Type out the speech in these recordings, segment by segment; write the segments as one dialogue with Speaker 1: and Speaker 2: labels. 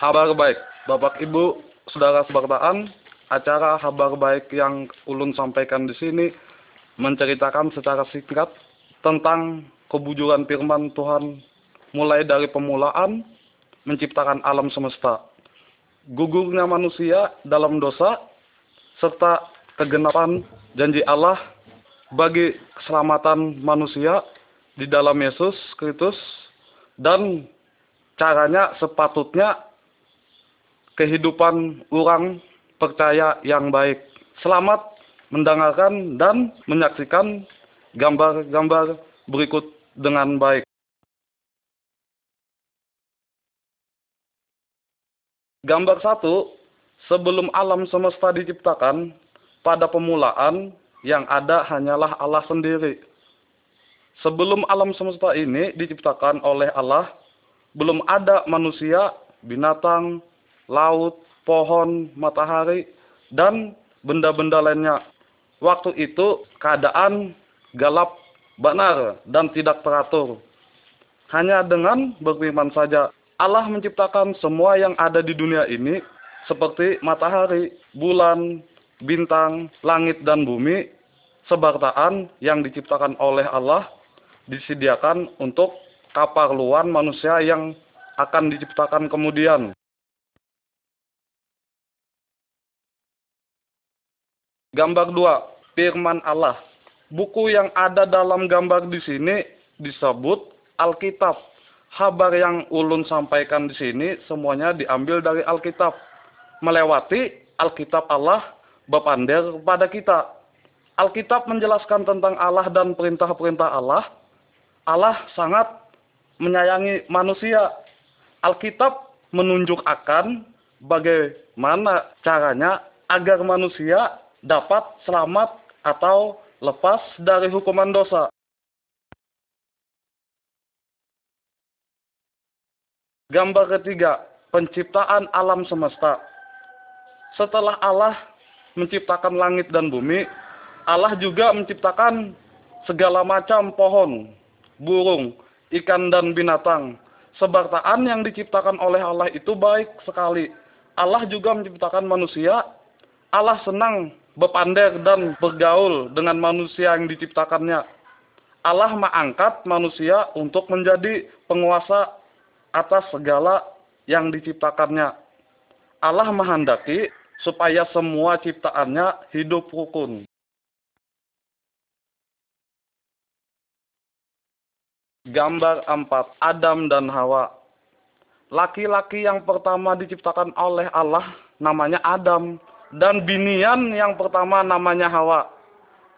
Speaker 1: Kabar baik, Bapak Ibu, Saudara sebangsa, acara kabar baik yang ulun sampaikan di sini menceritakan secara singkat tentang kebujuran firman Tuhan mulai dari pemulaan menciptakan alam semesta, gugurnya manusia dalam dosa, serta kegenapan janji Allah bagi keselamatan manusia di dalam Yesus Kristus dan caranya sepatutnya kehidupan orang percaya yang baik. Selamat mendengarkan dan menyaksikan gambar-gambar berikut dengan baik. Gambar satu, sebelum alam semesta diciptakan, pada pemulaan yang ada hanyalah Allah sendiri. Sebelum alam semesta ini diciptakan oleh Allah, belum ada manusia, binatang, laut, pohon, matahari, dan benda-benda lainnya. Waktu itu keadaan galap, benar, dan tidak teratur. Hanya dengan berfirman saja, Allah menciptakan semua yang ada di dunia ini, seperti matahari, bulan, bintang, langit, dan bumi, sebartaan yang diciptakan oleh Allah, disediakan untuk kaparluan manusia yang akan diciptakan kemudian. Gambar 2, firman Allah. Buku yang ada dalam gambar di sini disebut Alkitab. Kabar yang ulun sampaikan di sini semuanya diambil dari Alkitab. Melewati Alkitab Allah bepander kepada kita. Alkitab menjelaskan tentang Allah dan perintah-perintah Allah. Allah sangat menyayangi manusia. Alkitab menunjuk akan bagaimana caranya agar manusia dapat selamat atau lepas dari hukuman dosa. Gambar ketiga, penciptaan alam semesta. Setelah Allah menciptakan langit dan bumi, Allah juga menciptakan segala macam pohon, burung, ikan dan binatang. Sebartaan yang diciptakan oleh Allah itu baik sekali. Allah juga menciptakan manusia. Allah senang berpandai dan bergaul dengan manusia yang diciptakannya. Allah mengangkat manusia untuk menjadi penguasa atas segala yang diciptakannya. Allah menghendaki supaya semua ciptaannya hidup rukun. Gambar 4. Adam dan Hawa Laki-laki yang pertama diciptakan oleh Allah namanya Adam dan binian yang pertama namanya Hawa.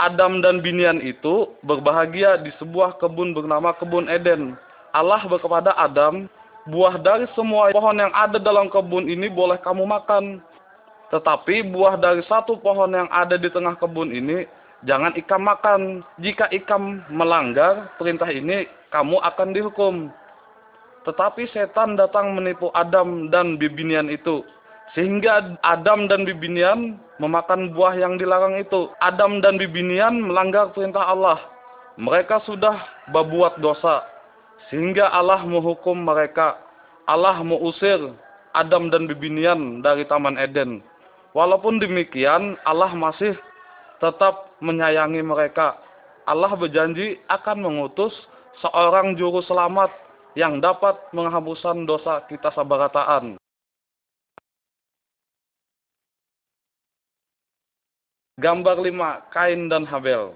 Speaker 1: Adam dan binian itu berbahagia di sebuah kebun bernama kebun Eden. Allah berkepada Adam, buah dari semua pohon yang ada dalam kebun ini boleh kamu makan. Tetapi buah dari satu pohon yang ada di tengah kebun ini, jangan ikam makan. Jika ikam melanggar perintah ini, kamu akan dihukum. Tetapi setan datang menipu Adam dan bibinian itu. Sehingga Adam dan Bibinian memakan buah yang dilarang itu. Adam dan Bibinian melanggar perintah Allah. Mereka sudah berbuat dosa. Sehingga Allah menghukum mereka. Allah mengusir Adam dan Bibinian dari Taman Eden. Walaupun demikian, Allah masih tetap menyayangi mereka. Allah berjanji akan mengutus seorang juru selamat yang dapat menghapuskan dosa kita sabarataan. Gambar 5, Kain dan Habel.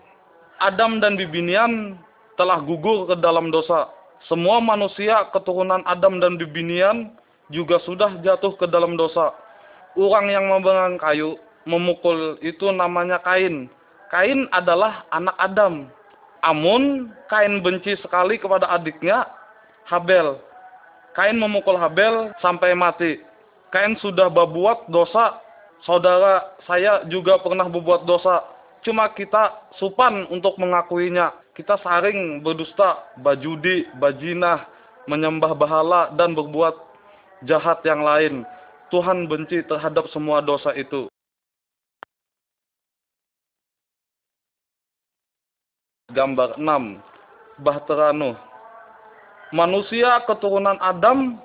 Speaker 1: Adam dan Bibinian telah gugur ke dalam dosa. Semua manusia keturunan Adam dan Bibinian juga sudah jatuh ke dalam dosa. Orang yang membangun kayu memukul itu namanya Kain. Kain adalah anak Adam. Amun Kain benci sekali kepada adiknya Habel. Kain memukul Habel sampai mati. Kain sudah berbuat dosa saudara saya juga pernah berbuat dosa. Cuma kita supan untuk mengakuinya. Kita saring berdusta, bajudi, bajinah, menyembah bahala, dan berbuat jahat yang lain. Tuhan benci terhadap semua dosa itu. Gambar 6. Bahtera Nuh. Manusia keturunan Adam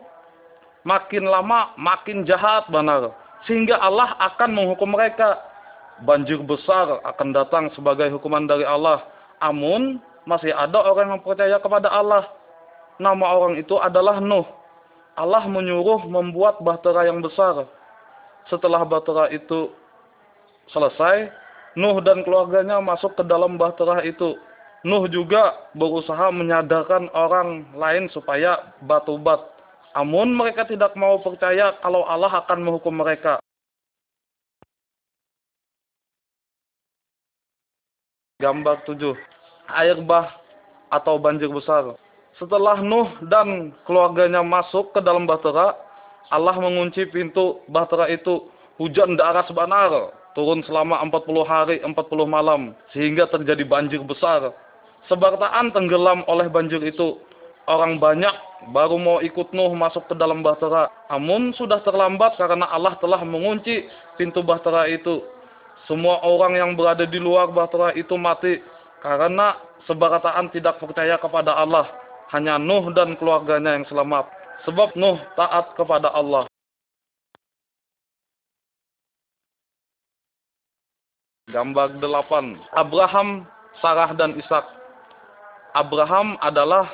Speaker 1: makin lama makin jahat benar. Sehingga Allah akan menghukum mereka. Banjir besar akan datang sebagai hukuman dari Allah. Amun masih ada orang yang percaya kepada Allah. Nama orang itu adalah Nuh. Allah menyuruh membuat bahtera yang besar. Setelah bahtera itu selesai, Nuh dan keluarganya masuk ke dalam bahtera itu. Nuh juga berusaha menyadarkan orang lain supaya batubat. Amun mereka tidak mau percaya kalau Allah akan menghukum mereka. Gambar 7. Air bah atau banjir besar. Setelah Nuh dan keluarganya masuk ke dalam bahtera, Allah mengunci pintu bahtera itu. Hujan darah sebanar, turun selama 40 hari 40 malam, sehingga terjadi banjir besar. Sebartaan tenggelam oleh banjir itu. Orang banyak baru mau ikut Nuh masuk ke dalam bahtera. Namun sudah terlambat karena Allah telah mengunci pintu bahtera itu. Semua orang yang berada di luar bahtera itu mati karena sebarataan tidak percaya kepada Allah. Hanya Nuh dan keluarganya yang selamat. Sebab Nuh taat kepada Allah. Gambar 8. Abraham, Sarah dan Ishak. Abraham adalah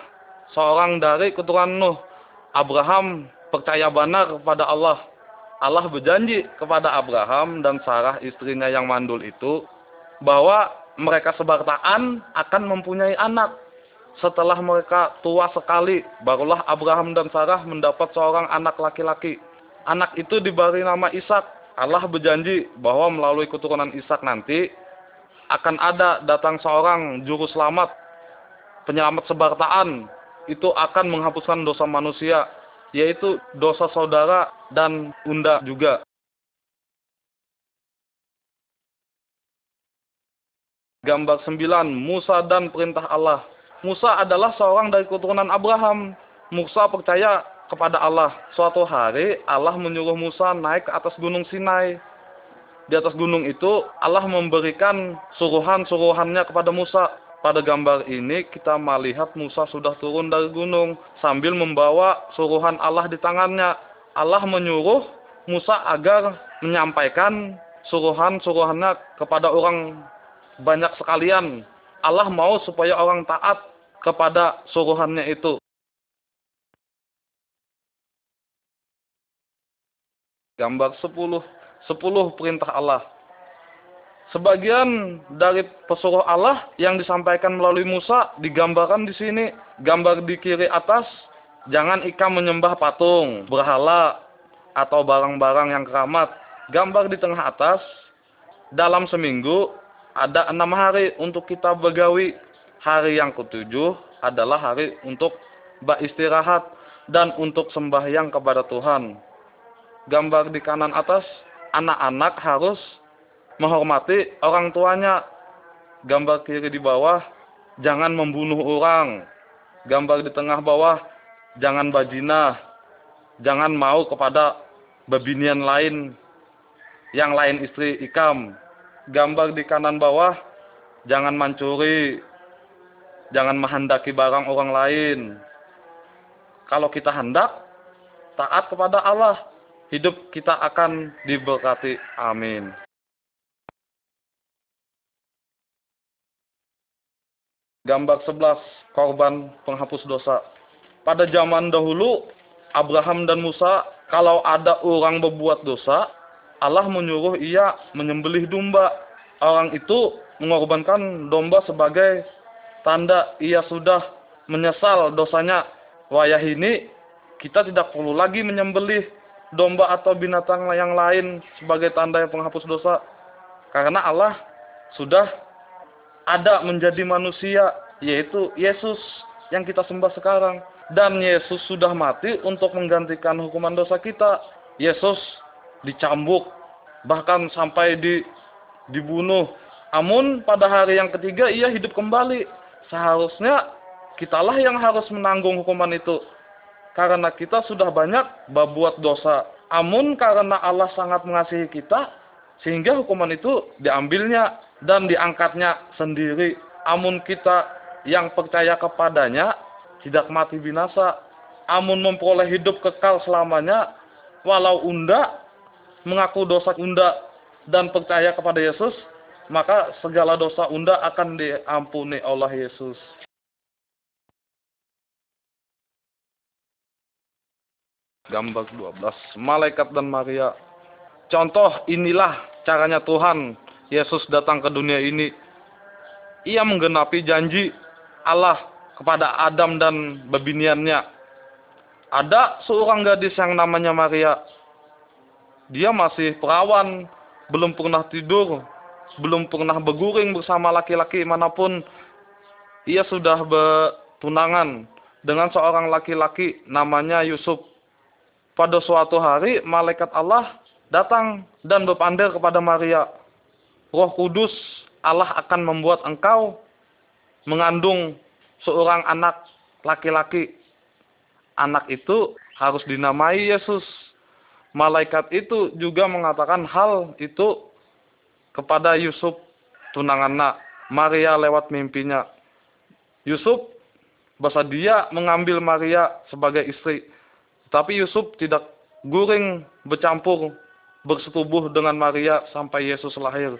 Speaker 1: seorang dari keturunan Nuh. Abraham percaya benar kepada Allah. Allah berjanji kepada Abraham dan Sarah istrinya yang mandul itu bahwa mereka sebartaan akan mempunyai anak. Setelah mereka tua sekali, barulah Abraham dan Sarah mendapat seorang anak laki-laki. Anak itu diberi nama Ishak. Allah berjanji bahwa melalui keturunan Ishak nanti akan ada datang seorang juru selamat, penyelamat sebartaan. Itu akan menghapuskan dosa manusia yaitu dosa saudara dan unda juga. Gambar 9, Musa dan perintah Allah. Musa adalah seorang dari keturunan Abraham. Musa percaya kepada Allah. Suatu hari Allah menyuruh Musa naik ke atas gunung Sinai. Di atas gunung itu Allah memberikan suruhan-suruhannya kepada Musa pada gambar ini kita melihat Musa sudah turun dari gunung sambil membawa suruhan Allah di tangannya. Allah menyuruh Musa agar menyampaikan suruhan-suruhannya kepada orang banyak sekalian. Allah mau supaya orang taat kepada suruhannya itu. Gambar 10. 10 perintah Allah. Sebagian dari pesuruh Allah yang disampaikan melalui Musa digambarkan di sini. Gambar di kiri atas, jangan ikan menyembah patung, berhala, atau barang-barang yang keramat. Gambar di tengah atas, dalam seminggu ada enam hari untuk kita begawi. Hari yang ketujuh adalah hari untuk beristirahat dan untuk sembahyang kepada Tuhan. Gambar di kanan atas, anak-anak harus menghormati orang tuanya. Gambar kiri di bawah, jangan membunuh orang. Gambar di tengah bawah, jangan bajinah. Jangan mau kepada babinian lain, yang lain istri ikam. Gambar di kanan bawah, jangan mencuri. Jangan menghendaki barang orang lain. Kalau kita hendak, taat kepada Allah. Hidup kita akan diberkati. Amin. Gambar 11, korban penghapus dosa. Pada zaman dahulu, Abraham dan Musa, kalau ada orang berbuat dosa, Allah menyuruh ia menyembelih domba. Orang itu mengorbankan domba sebagai tanda ia sudah menyesal dosanya. Wayah ini, kita tidak perlu lagi menyembelih domba atau binatang yang lain sebagai tanda yang penghapus dosa. Karena Allah sudah ada menjadi manusia, yaitu Yesus yang kita sembah sekarang. Dan Yesus sudah mati untuk menggantikan hukuman dosa kita. Yesus dicambuk, bahkan sampai di, dibunuh. Namun pada hari yang ketiga ia hidup kembali. Seharusnya kitalah yang harus menanggung hukuman itu. Karena kita sudah banyak berbuat dosa. Namun karena Allah sangat mengasihi kita, sehingga hukuman itu diambilnya dan diangkatnya sendiri. Amun kita yang percaya kepadanya tidak mati binasa. amun memperoleh hidup kekal selamanya walau unda mengaku dosa unda dan percaya kepada Yesus maka segala dosa unda akan diampuni oleh Yesus gambar 12 malaikat dan Maria contoh inilah caranya Tuhan Yesus datang ke dunia ini. Ia menggenapi janji Allah kepada Adam dan bebiniannya. Ada seorang gadis yang namanya Maria. Dia masih perawan belum pernah tidur belum pernah berguring bersama laki-laki mana pun. Ia sudah bertunangan dengan seorang laki-laki namanya Yusuf. Pada suatu hari malaikat Allah datang dan berpandir kepada Maria. Roh Kudus Allah akan membuat engkau mengandung seorang anak laki-laki. Anak itu harus dinamai Yesus. Malaikat itu juga mengatakan hal itu kepada Yusuf tunangannya. Maria lewat mimpinya. Yusuf bersedia mengambil Maria sebagai istri. Tapi Yusuf tidak guring bercampur bersetubuh dengan Maria sampai Yesus lahir.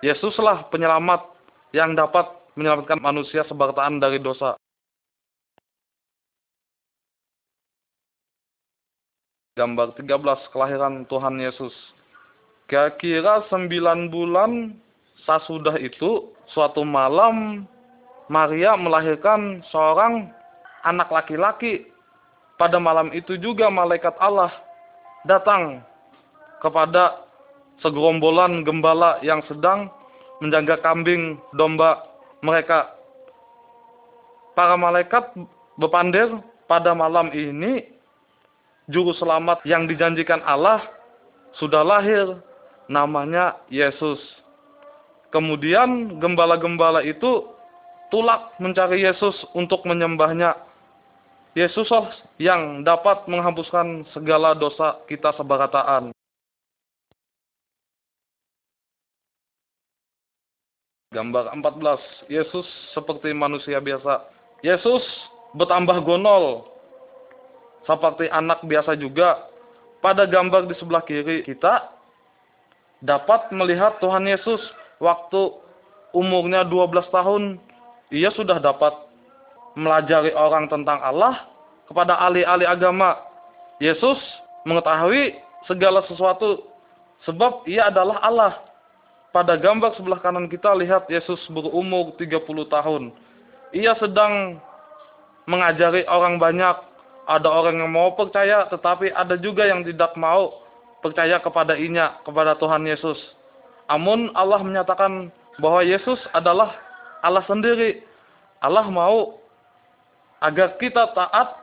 Speaker 1: Yesuslah penyelamat yang dapat menyelamatkan manusia sebartaan dari dosa. Gambar 13 kelahiran Tuhan Yesus. Kira-kira 9 bulan sesudah itu, suatu malam Maria melahirkan seorang anak laki-laki pada malam itu juga malaikat Allah datang kepada segerombolan gembala yang sedang menjaga kambing domba mereka. Para malaikat berpandir pada malam ini juru selamat yang dijanjikan Allah sudah lahir namanya Yesus. Kemudian gembala-gembala itu tulak mencari Yesus untuk menyembahnya Yesuslah yang dapat menghapuskan segala dosa kita sebarataan. Gambar 14. Yesus seperti manusia biasa. Yesus bertambah gonol. Seperti anak biasa juga. Pada gambar di sebelah kiri kita dapat melihat Tuhan Yesus waktu umurnya 12 tahun. Ia sudah dapat melajari orang tentang Allah kepada ahli-ahli agama. Yesus mengetahui segala sesuatu sebab ia adalah Allah. Pada gambar sebelah kanan kita lihat Yesus berumur 30 tahun. Ia sedang mengajari orang banyak. Ada orang yang mau percaya tetapi ada juga yang tidak mau percaya kepada inya, kepada Tuhan Yesus. Amun Allah menyatakan bahwa Yesus adalah Allah sendiri. Allah mau agar kita taat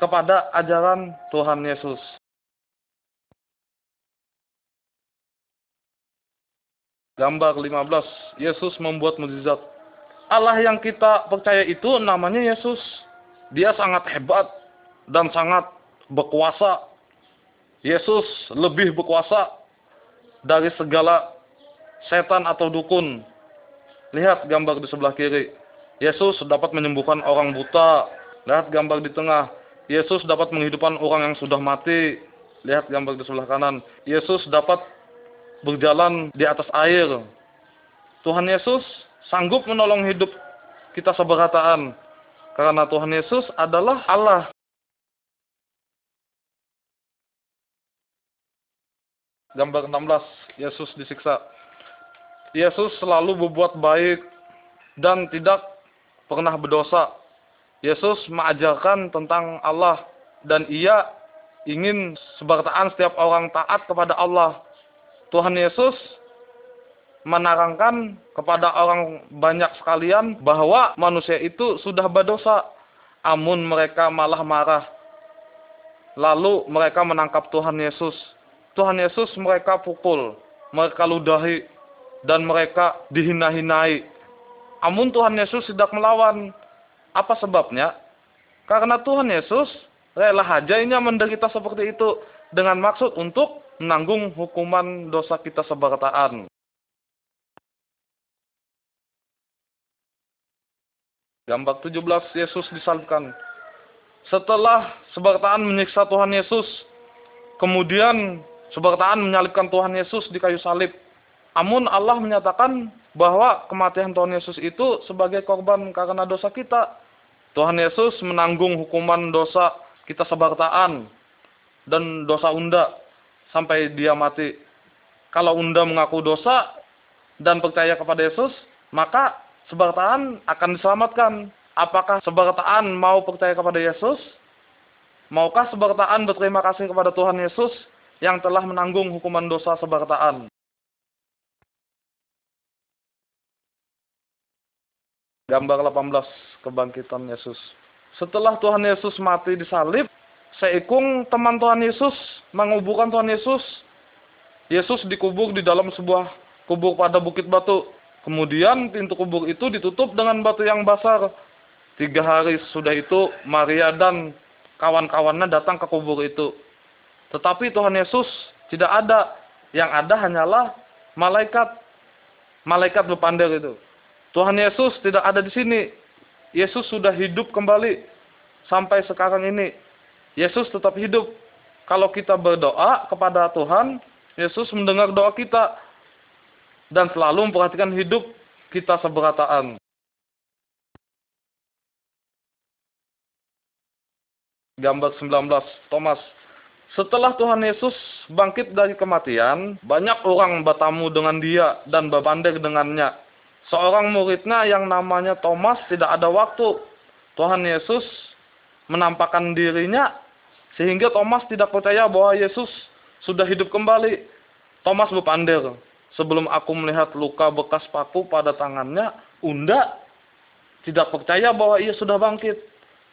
Speaker 1: kepada ajaran Tuhan Yesus. Gambar 15, Yesus membuat mukjizat. Allah yang kita percaya itu namanya Yesus. Dia sangat hebat dan sangat berkuasa. Yesus lebih berkuasa dari segala setan atau dukun. Lihat gambar di sebelah kiri. Yesus dapat menyembuhkan orang buta. Lihat gambar di tengah. Yesus dapat menghidupkan orang yang sudah mati. Lihat gambar di sebelah kanan. Yesus dapat berjalan di atas air. Tuhan Yesus sanggup menolong hidup kita seberataan. Karena Tuhan Yesus adalah Allah. Gambar 16, Yesus disiksa. Yesus selalu berbuat baik dan tidak pernah berdosa. Yesus mengajarkan tentang Allah dan ia ingin sebartaan setiap orang taat kepada Allah. Tuhan Yesus menerangkan kepada orang banyak sekalian bahwa manusia itu sudah berdosa, amun mereka malah marah. Lalu mereka menangkap Tuhan Yesus. Tuhan Yesus mereka pukul, mereka ludahi, dan mereka dihina-hinai. Amun Tuhan Yesus tidak melawan. Apa sebabnya? Karena Tuhan Yesus rela hajainya menderita seperti itu dengan maksud untuk menanggung hukuman dosa kita sebartaan. Gambar 17 Yesus disalibkan. setelah sebartaan menyiksa Tuhan Yesus, kemudian sebartaan menyalibkan Tuhan Yesus di kayu salib. Amun Allah menyatakan bahwa kematian Tuhan Yesus itu sebagai korban karena dosa kita. Tuhan Yesus menanggung hukuman dosa kita sebartaan dan dosa unda sampai dia mati. Kalau unda mengaku dosa dan percaya kepada Yesus, maka sebartaan akan diselamatkan. Apakah sebartaan mau percaya kepada Yesus? Maukah sebartaan berterima kasih kepada Tuhan Yesus yang telah menanggung hukuman dosa sebartaan? Gambar 18 kebangkitan Yesus. Setelah Tuhan Yesus mati di salib, seikung teman Tuhan Yesus menguburkan Tuhan Yesus. Yesus dikubur di dalam sebuah kubur pada bukit batu. Kemudian pintu kubur itu ditutup dengan batu yang basar. Tiga hari sudah itu Maria dan kawan-kawannya datang ke kubur itu. Tetapi Tuhan Yesus tidak ada. Yang ada hanyalah malaikat. Malaikat berpandang itu. Tuhan Yesus tidak ada di sini. Yesus sudah hidup kembali sampai sekarang ini. Yesus tetap hidup. Kalau kita berdoa kepada Tuhan, Yesus mendengar doa kita dan selalu memperhatikan hidup kita seberataan. Gambar 19, Thomas. Setelah Tuhan Yesus bangkit dari kematian, banyak orang bertamu dengan dia dan berbanding dengannya. Seorang muridnya yang namanya Thomas tidak ada waktu. Tuhan Yesus menampakkan dirinya sehingga Thomas tidak percaya bahwa Yesus sudah hidup kembali. Thomas berpandir, sebelum aku melihat luka bekas paku pada tangannya, Unda tidak percaya bahwa ia sudah bangkit.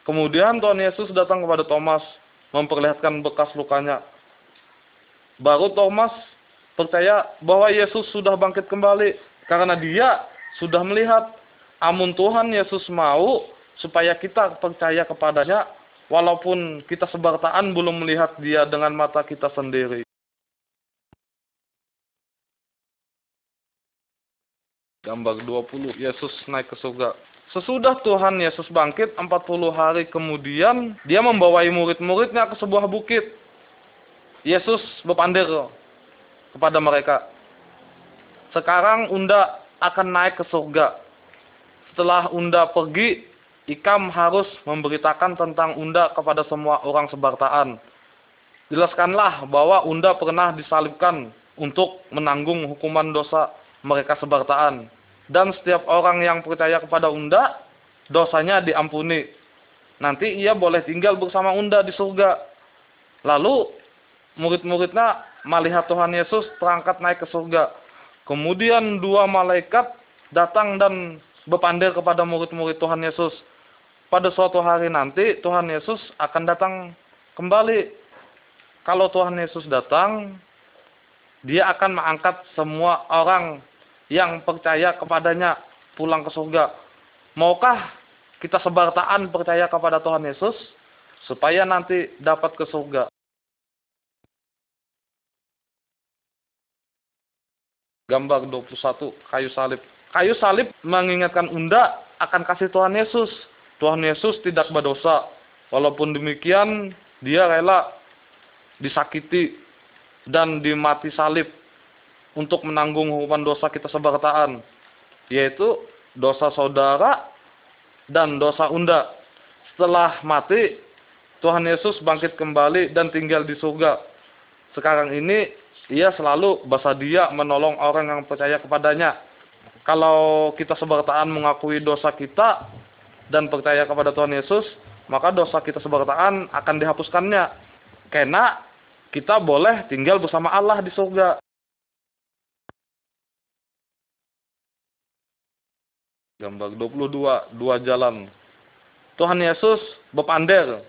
Speaker 1: Kemudian Tuhan Yesus datang kepada Thomas, memperlihatkan bekas lukanya. Baru Thomas percaya bahwa Yesus sudah bangkit kembali, karena dia sudah melihat. Amun Tuhan Yesus mau supaya kita percaya kepadanya, walaupun kita sebartaan belum melihat dia dengan mata kita sendiri. Gambar 20, Yesus naik ke surga. Sesudah Tuhan Yesus bangkit 40 hari kemudian, dia membawai murid-muridnya ke sebuah bukit. Yesus berpandir kepada mereka. Sekarang unda akan naik ke surga. Setelah unda pergi, Ikam harus memberitakan tentang unda kepada semua orang sebartaan. Jelaskanlah bahwa unda pernah disalibkan untuk menanggung hukuman dosa mereka sebartaan dan setiap orang yang percaya kepada Unda, dosanya diampuni. Nanti ia boleh tinggal bersama Unda di surga. Lalu murid-muridnya melihat Tuhan Yesus terangkat naik ke surga. Kemudian dua malaikat datang dan berpandir kepada murid-murid Tuhan Yesus. Pada suatu hari nanti Tuhan Yesus akan datang kembali. Kalau Tuhan Yesus datang, dia akan mengangkat semua orang yang percaya kepadanya pulang ke surga. Maukah kita sebartaan percaya kepada Tuhan Yesus supaya nanti dapat ke surga? Gambar 21 kayu salib. Kayu salib mengingatkan Unda akan kasih Tuhan Yesus. Tuhan Yesus tidak berdosa. Walaupun demikian, dia rela disakiti dan dimati salib untuk menanggung hukuman dosa kita sebartaan, yaitu dosa saudara dan dosa unda. Setelah mati, Tuhan Yesus bangkit kembali dan tinggal di surga. Sekarang ini, ia selalu bersedia menolong orang yang percaya kepadanya. Kalau kita sebartaan mengakui dosa kita dan percaya kepada Tuhan Yesus, maka dosa kita sebartaan akan dihapuskannya. Karena kita boleh tinggal bersama Allah di surga. Gambar 22, dua jalan. Tuhan Yesus berpandir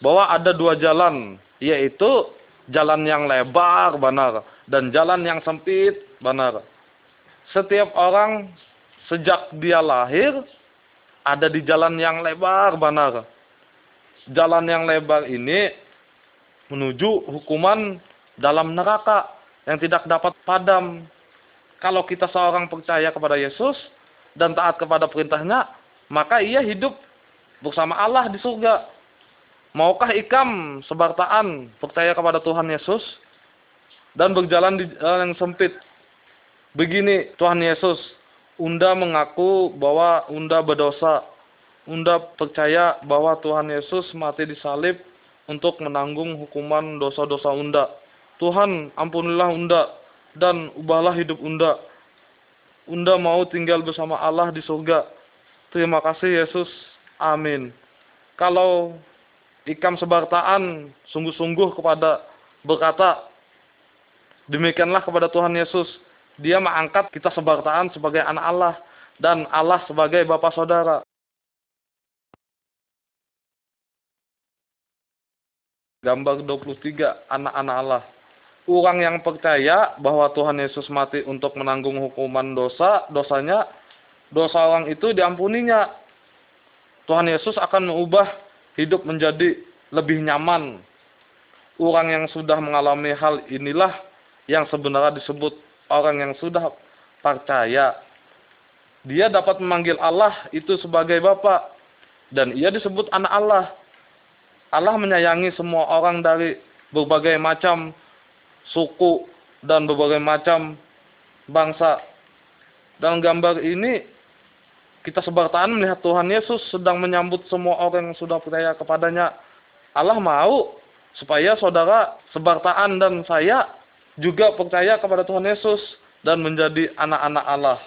Speaker 1: bahwa ada dua jalan, yaitu jalan yang lebar benar dan jalan yang sempit benar. Setiap orang sejak dia lahir ada di jalan yang lebar benar. Jalan yang lebar ini menuju hukuman dalam neraka yang tidak dapat padam. Kalau kita seorang percaya kepada Yesus, dan taat kepada perintahnya, maka ia hidup bersama Allah di surga. Maukah ikam sebartaan percaya kepada Tuhan Yesus dan berjalan di jalan yang sempit? Begini Tuhan Yesus, Unda mengaku bahwa Unda berdosa. Unda percaya bahwa Tuhan Yesus mati di salib untuk menanggung hukuman dosa-dosa Unda. Tuhan, ampunilah Unda dan ubahlah hidup Unda. Unda mau tinggal bersama Allah di surga. Terima kasih Yesus. Amin. Kalau ikam sebartaan sungguh-sungguh kepada berkata demikianlah kepada Tuhan Yesus dia mengangkat kita sebartaan sebagai anak Allah dan Allah sebagai bapak saudara. Gambar 23 anak-anak Allah. Orang yang percaya bahwa Tuhan Yesus mati untuk menanggung hukuman dosa dosanya dosa orang itu diampuninya. Tuhan Yesus akan mengubah hidup menjadi lebih nyaman. Orang yang sudah mengalami hal inilah yang sebenarnya disebut orang yang sudah percaya. Dia dapat memanggil Allah itu sebagai Bapa dan ia disebut anak Allah. Allah menyayangi semua orang dari berbagai macam suku dan berbagai macam bangsa. Dalam gambar ini kita sebartaan melihat Tuhan Yesus sedang menyambut semua orang yang sudah percaya kepadanya. Allah mau supaya saudara sebartaan dan saya juga percaya kepada Tuhan Yesus dan menjadi anak-anak Allah.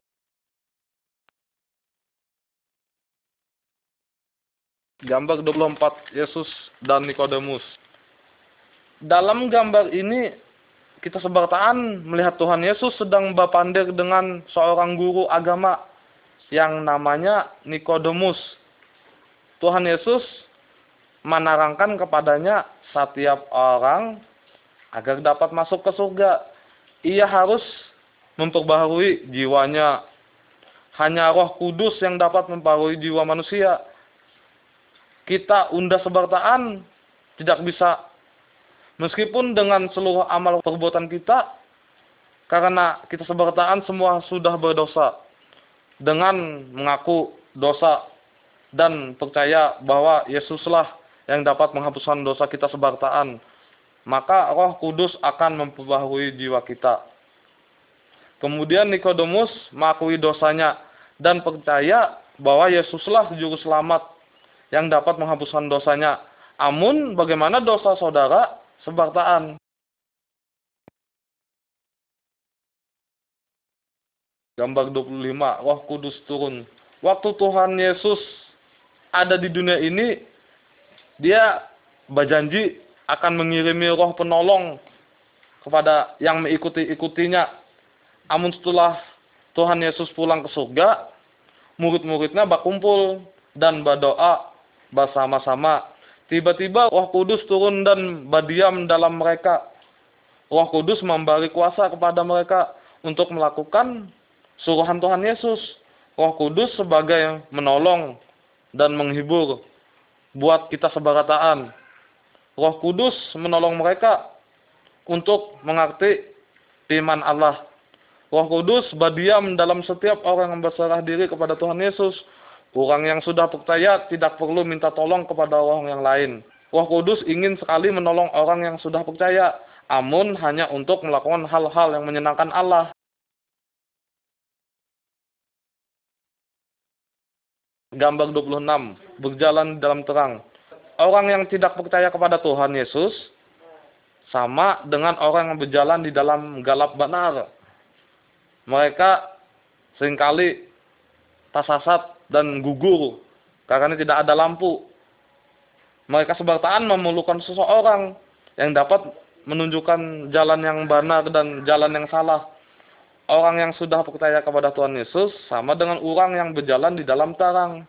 Speaker 1: Gambar 24 Yesus dan Nikodemus. Dalam gambar ini kita sebartaan melihat Tuhan Yesus sedang berpandir dengan seorang guru agama yang namanya Nikodemus. Tuhan Yesus menerangkan kepadanya setiap orang agar dapat masuk ke surga, ia harus memperbaharui jiwanya. Hanya Roh Kudus yang dapat memperbaharui jiwa manusia. Kita unda sebartaan tidak bisa meskipun dengan seluruh amal perbuatan kita karena kita sebartaan semua sudah berdosa dengan mengaku dosa dan percaya bahwa Yesuslah yang dapat menghapuskan dosa kita sebartaan, maka Roh Kudus akan memperbaharui jiwa kita. Kemudian Nikodemus mengakui dosanya dan percaya bahwa Yesuslah juru selamat yang dapat menghapuskan dosanya. Amun bagaimana dosa saudara sebartaan? Gambar 25, Roh Kudus turun. Waktu Tuhan Yesus ada di dunia ini, dia berjanji akan mengirimi roh penolong kepada yang mengikuti-ikutinya. Amun setelah Tuhan Yesus pulang ke surga, murid-muridnya berkumpul dan berdoa bersama-sama. Tiba-tiba roh kudus turun dan berdiam dalam mereka. Roh kudus memberi kuasa kepada mereka untuk melakukan suruhan Tuhan Yesus. Roh Kudus sebagai menolong dan menghibur buat kita sebarataan. Roh Kudus menolong mereka untuk mengerti iman Allah. Roh Kudus berdiam dalam setiap orang yang berserah diri kepada Tuhan Yesus. Orang yang sudah percaya tidak perlu minta tolong kepada orang yang lain. Roh Kudus ingin sekali menolong orang yang sudah percaya, amun hanya untuk melakukan hal-hal yang menyenangkan Allah. gambar 26 berjalan dalam terang. Orang yang tidak percaya kepada Tuhan Yesus sama dengan orang yang berjalan di dalam galap benar. Mereka sering kali tersasat dan gugur karena tidak ada lampu. Mereka sebartaan memerlukan seseorang yang dapat menunjukkan jalan yang benar dan jalan yang salah orang yang sudah percaya kepada Tuhan Yesus sama dengan orang yang berjalan di dalam terang.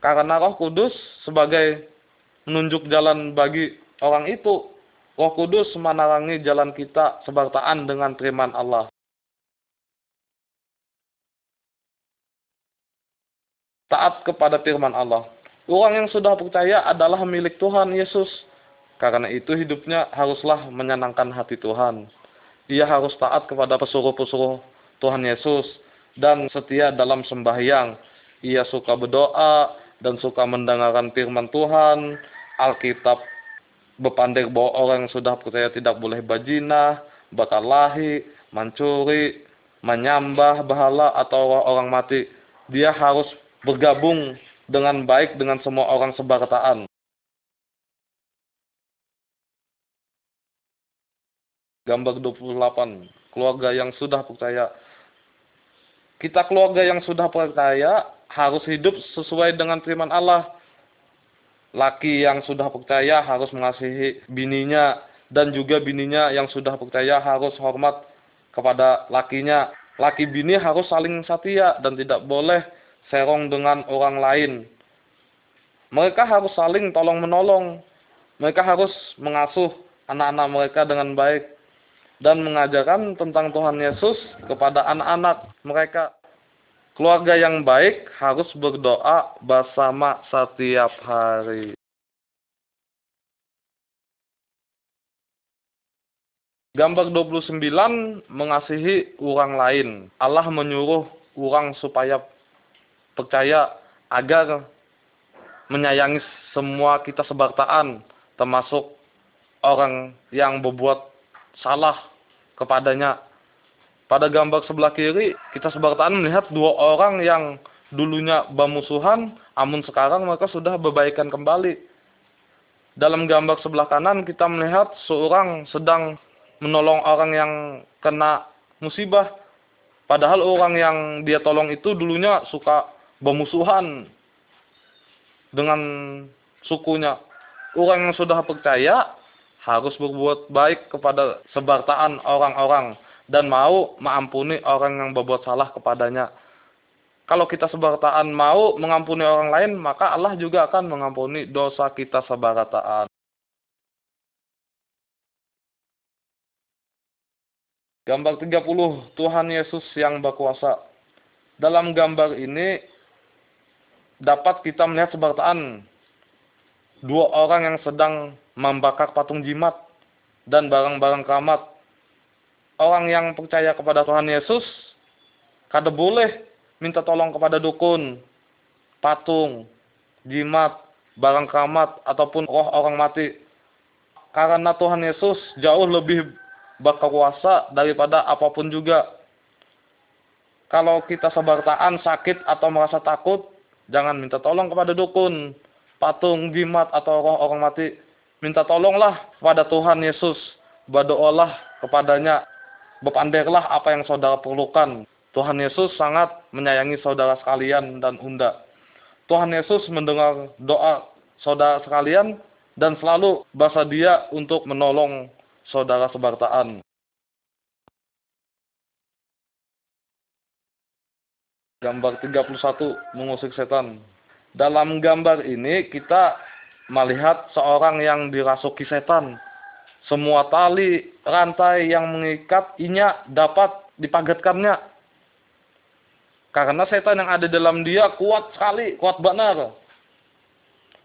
Speaker 1: Karena Roh Kudus sebagai menunjuk jalan bagi orang itu, Roh Kudus menerangi jalan kita sebartaan dengan firman Allah. Taat kepada firman Allah. Orang yang sudah percaya adalah milik Tuhan Yesus. Karena itu hidupnya haruslah menyenangkan hati Tuhan ia harus taat kepada pesuruh-pesuruh Tuhan Yesus dan setia dalam sembahyang. Ia suka berdoa dan suka mendengarkan firman Tuhan Alkitab berpandai bahwa orang yang sudah percaya tidak boleh bajina, bakalahi, mencuri, menyambah bahala atau orang mati. Dia harus bergabung dengan baik dengan semua orang sebartaan. Gambar 28. Keluarga yang sudah percaya. Kita keluarga yang sudah percaya harus hidup sesuai dengan firman Allah. Laki yang sudah percaya harus mengasihi bininya dan juga bininya yang sudah percaya harus hormat kepada lakinya. Laki bini harus saling setia dan tidak boleh serong dengan orang lain. Mereka harus saling tolong menolong. Mereka harus mengasuh anak-anak mereka dengan baik dan mengajarkan tentang Tuhan Yesus kepada anak-anak mereka. Keluarga yang baik harus berdoa bersama setiap hari. Gambar 29 mengasihi orang lain. Allah menyuruh orang supaya percaya agar menyayangi semua kita sebartaan termasuk orang yang berbuat salah kepadanya. Pada gambar sebelah kiri, kita sebartaan melihat dua orang yang dulunya bermusuhan, namun sekarang mereka sudah berbaikan kembali. Dalam gambar sebelah kanan, kita melihat seorang sedang menolong orang yang kena musibah. Padahal orang yang dia tolong itu dulunya suka bermusuhan dengan sukunya. Orang yang sudah percaya harus berbuat baik kepada sebartaan orang-orang dan mau mengampuni orang yang berbuat salah kepadanya. Kalau kita sebartaan mau mengampuni orang lain, maka Allah juga akan mengampuni dosa kita sebartaan. Gambar 30, Tuhan Yesus yang berkuasa. Dalam gambar ini dapat kita melihat sebartaan dua orang yang sedang membakar patung jimat dan barang-barang keramat. Orang yang percaya kepada Tuhan Yesus, kada boleh minta tolong kepada dukun, patung, jimat, barang keramat, ataupun roh orang mati. Karena Tuhan Yesus jauh lebih berkuasa daripada apa pun juga. Kalau kita sebartaan sakit atau merasa takut, jangan minta tolong kepada dukun, patung, jimat, atau roh orang mati Minta tolonglah kepada Tuhan Yesus. Berdoalah kepadanya. Berpandailah apa yang saudara perlukan. Tuhan Yesus sangat menyayangi saudara sekalian dan unda. Tuhan Yesus mendengar doa saudara sekalian dan selalu bersedia untuk menolong saudara sebartaan. Gambar 31 mengusik setan. Dalam gambar ini kita melihat seorang yang dirasuki setan. Semua tali rantai yang mengikat inya dapat dipagatkannya. Karena setan yang ada dalam dia kuat sekali, kuat benar.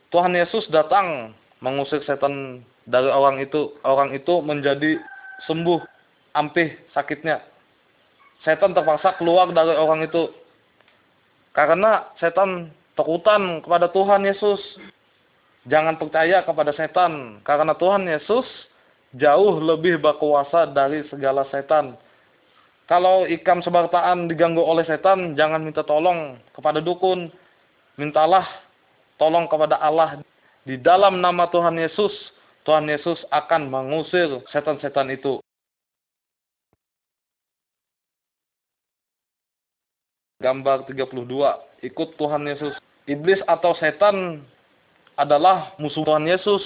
Speaker 1: Tuhan Yesus datang mengusir setan dari orang itu. Orang itu menjadi sembuh, ampih sakitnya. Setan terpaksa keluar dari orang itu. Karena setan takutan kepada Tuhan Yesus. Jangan percaya kepada setan, karena Tuhan Yesus jauh lebih berkuasa dari segala setan. Kalau ikam sebartaan diganggu oleh setan, jangan minta tolong kepada dukun. Mintalah tolong kepada Allah. Di dalam nama Tuhan Yesus, Tuhan Yesus akan mengusir setan-setan itu. Gambar 32, ikut Tuhan Yesus. Iblis atau setan adalah musuh Tuhan Yesus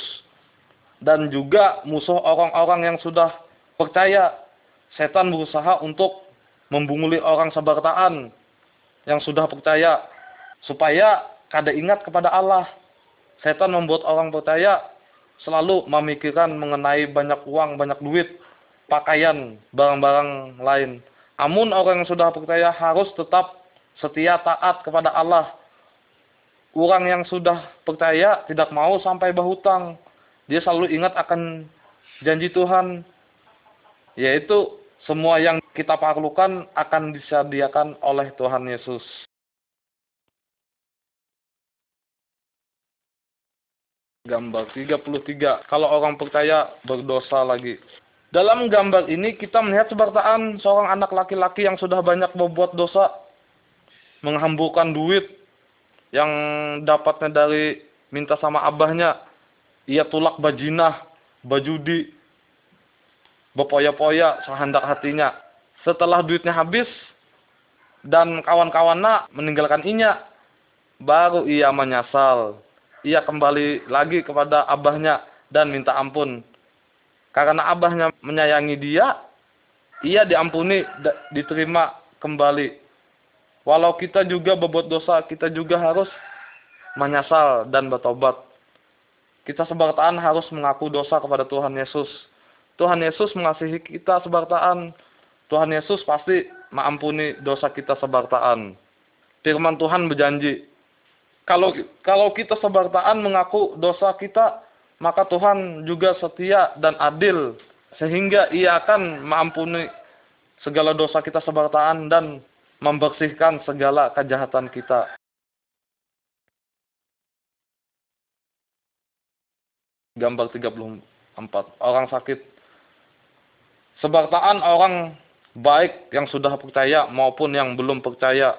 Speaker 1: dan juga musuh orang-orang yang sudah percaya. Setan berusaha untuk membunguli orang sebartaan yang sudah percaya supaya kada ingat kepada Allah. Setan membuat orang percaya selalu memikirkan mengenai banyak uang, banyak duit, pakaian, barang-barang lain. Namun orang yang sudah percaya harus tetap setia taat kepada Allah orang yang sudah percaya tidak mau sampai berhutang. Dia selalu ingat akan janji Tuhan, yaitu semua yang kita perlukan akan disediakan oleh Tuhan Yesus. Gambar 33. Kalau orang percaya berdosa lagi. Dalam gambar ini kita melihat sebartaan seorang anak laki-laki yang sudah banyak berbuat dosa. Menghamburkan duit yang dapatnya dari minta sama abahnya. Ia tulak bajinah, bajudi, berpoya-poya sehendak hatinya. Setelah duitnya habis dan kawan-kawannya meninggalkan inya, baru ia menyesal ia kembali lagi kepada abahnya dan minta ampun. Karena abahnya menyayangi dia, ia diampuni, diterima kembali. Walau kita juga berbuat dosa, kita juga harus menyesal dan bertobat. Kita sebartaan harus mengaku dosa kepada Tuhan Yesus. Tuhan Yesus mengasihi kita sebartaan. Tuhan Yesus pasti mengampuni dosa kita sebartaan. Firman Tuhan berjanji, kalau kalau kita sebartaan mengaku dosa kita, maka Tuhan juga setia dan adil sehingga Ia akan mengampuni segala dosa kita sebartaan dan membersihkan segala kejahatan kita. Gambar 34. Orang sakit. Sebartaan orang baik yang sudah percaya maupun yang belum percaya.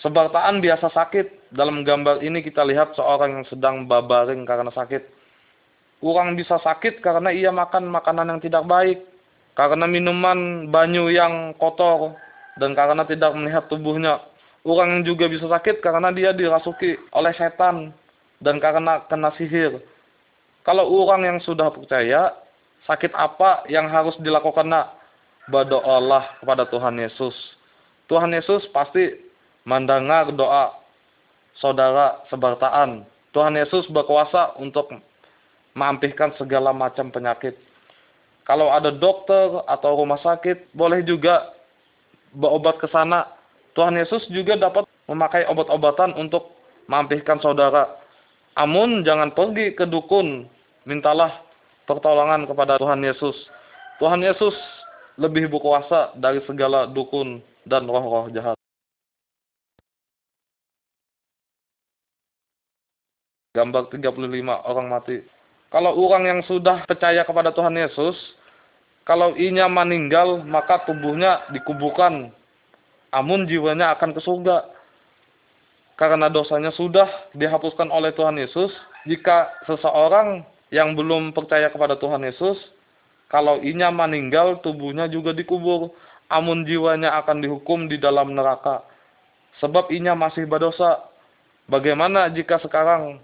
Speaker 1: Sebartaan biasa sakit dalam gambar ini kita lihat seorang yang sedang babaring karena sakit. Orang bisa sakit karena ia makan makanan yang tidak baik, karena minuman banyu yang kotor, dan karena tidak melihat tubuhnya. Orang juga bisa sakit karena dia dirasuki oleh setan, dan karena kena sihir. Kalau orang yang sudah percaya, sakit apa yang harus dilakukan nak? Berdoalah kepada Tuhan Yesus. Tuhan Yesus pasti mendengar doa saudara sebartaan. Tuhan Yesus berkuasa untuk mengampihkan segala macam penyakit. Kalau ada dokter atau rumah sakit, boleh juga berobat ke sana. Tuhan Yesus juga dapat memakai obat-obatan untuk mengampihkan saudara. Amun jangan pergi ke dukun, mintalah pertolongan kepada Tuhan Yesus. Tuhan Yesus lebih berkuasa dari segala dukun dan roh-roh jahat. Gambar 35 orang mati. Kalau orang yang sudah percaya kepada Tuhan Yesus, kalau inya meninggal, maka tubuhnya dikuburkan. Amun jiwanya akan ke surga. Karena dosanya sudah dihapuskan oleh Tuhan Yesus, jika seseorang yang belum percaya kepada Tuhan Yesus, kalau inya meninggal, tubuhnya juga dikubur. Amun jiwanya akan dihukum di dalam neraka. Sebab inya masih berdosa. Bagaimana jika sekarang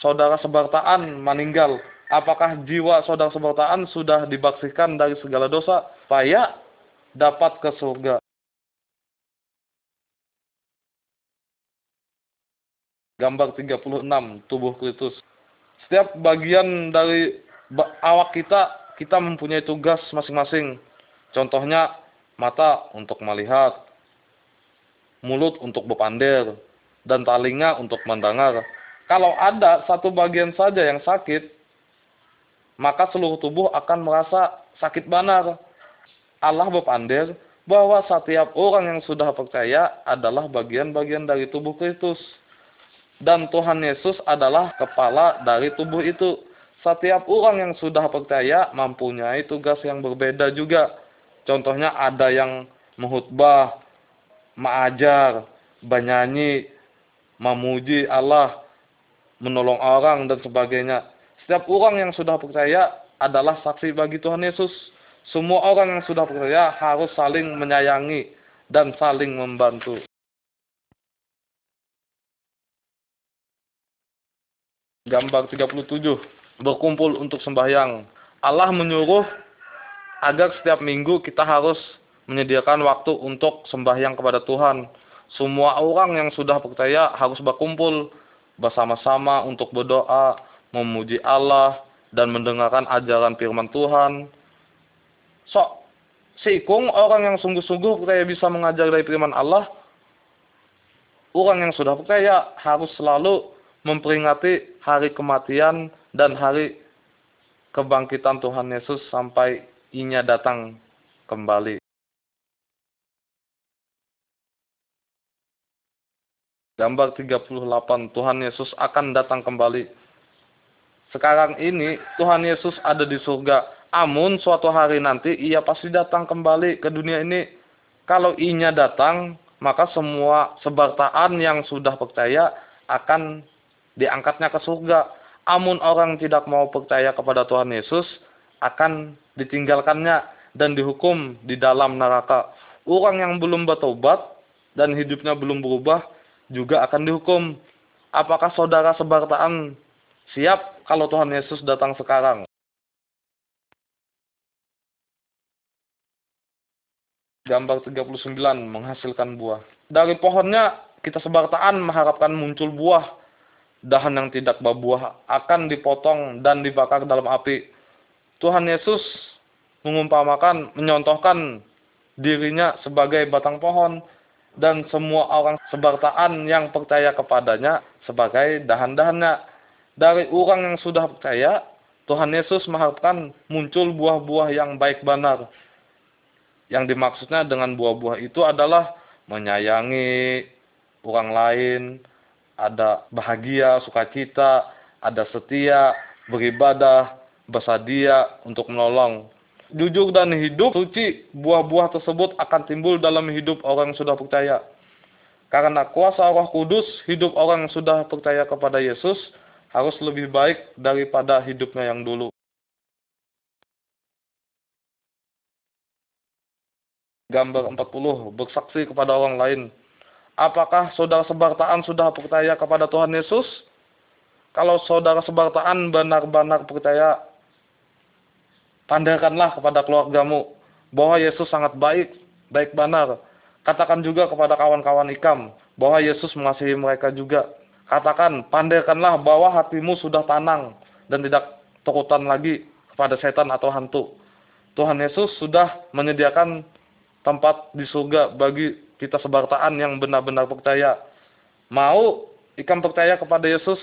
Speaker 1: saudara sebartaan meninggal, apakah jiwa saudara sebartaan sudah dibaksikan dari segala dosa supaya dapat ke surga? Gambar 36, tubuh Kristus. Setiap bagian dari awak kita, kita mempunyai tugas masing-masing. Contohnya, mata untuk melihat, mulut untuk berpandir, dan talinga untuk mendengar. Kalau ada satu bagian saja yang sakit, maka seluruh tubuh akan merasa sakit benar. Allah berpandir bahwa setiap orang yang sudah percaya adalah bagian-bagian dari tubuh Kristus. Dan Tuhan Yesus adalah kepala dari tubuh itu. Setiap orang yang sudah percaya mempunyai tugas yang berbeda juga. Contohnya ada yang menghutbah, mengajar, bernyanyi, memuji Allah, menolong orang dan sebagainya. Setiap orang yang sudah percaya adalah saksi bagi Tuhan Yesus. Semua orang yang sudah percaya harus saling menyayangi dan saling membantu. Gambar 37. Berkumpul untuk sembahyang. Allah menyuruh agar setiap minggu kita harus menyediakan waktu untuk sembahyang kepada Tuhan. Semua orang yang sudah percaya harus berkumpul bersama-sama untuk berdoa, memuji Allah, dan mendengarkan ajaran firman Tuhan. So, sikung orang yang sungguh-sungguh percaya bisa mengajar dari firman Allah, orang yang sudah percaya harus selalu memperingati hari kematian dan hari kebangkitan Tuhan Yesus sampai inya datang kembali. Gambar 38, Tuhan Yesus akan datang kembali. sekarang ini Tuhan Yesus ada di surga. Amun suatu hari nanti ia pasti datang kembali ke dunia ini. Kalau inya datang, maka semua sebartaan yang sudah percaya akan diangkatnya ke surga. Amun orang tidak mau percaya kepada Tuhan Yesus, akan ditinggalkannya dan dihukum di dalam neraka. Orang yang belum bertobat dan hidupnya belum berubah juga akan dihukum. Apakah saudara sebartaan siap kalau Tuhan Yesus datang sekarang? Gambar 39 menghasilkan buah. Dari pohonnya kita sebartaan mengharapkan muncul buah. Dahan yang tidak berbuah akan dipotong dan dibakar dalam api. Tuhan Yesus mengumpamakan, menyontohkan dirinya sebagai batang pohon dan semua orang sebartaan yang percaya kepadanya sebagai dahan-dahannya. Dari orang yang sudah percaya, Tuhan Yesus mengharapkan muncul buah-buah yang baik benar. Yang dimaksudnya dengan buah-buah itu adalah menyayangi orang lain, ada bahagia, sukacita, ada setia, beribadah, bersedia untuk menolong. Jujur dan hidup suci, buah-buah tersebut akan timbul dalam hidup orang yang sudah percaya. Karena kuasa roh kudus, hidup orang yang sudah percaya kepada Yesus harus lebih baik daripada hidupnya yang dulu. Gambar 40, bersaksi kepada orang lain. Apakah saudara sebartaan sudah percaya kepada Tuhan Yesus? Kalau saudara sebartaan benar-benar percaya, tandaikanlah kepada keluargamu bahwa Yesus sangat baik, baik benar. Katakan juga kepada kawan-kawan ikam bahwa Yesus mengasihi mereka juga. Katakan, pandaikanlah bahwa hatimu sudah tenang dan tidak takutan lagi kepada setan atau hantu. Tuhan Yesus sudah menyediakan tempat di surga bagi kita sebartaan yang benar-benar percaya. Mau ikan percaya kepada Yesus,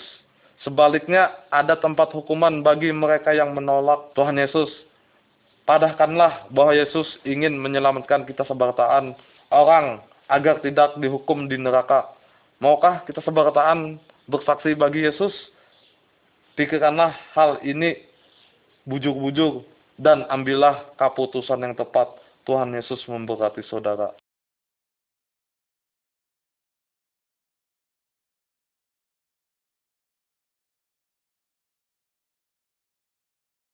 Speaker 1: sebaliknya ada tempat hukuman bagi mereka yang menolak Tuhan Yesus. Padahkanlah bahwa Yesus ingin menyelamatkan kita sebartaan orang agar tidak dihukum di neraka. Maukah kita sebartaan bersaksi bagi Yesus? Pikirkanlah hal ini bujur-bujur dan ambillah keputusan yang tepat. Tuhan Yesus memberkati saudara.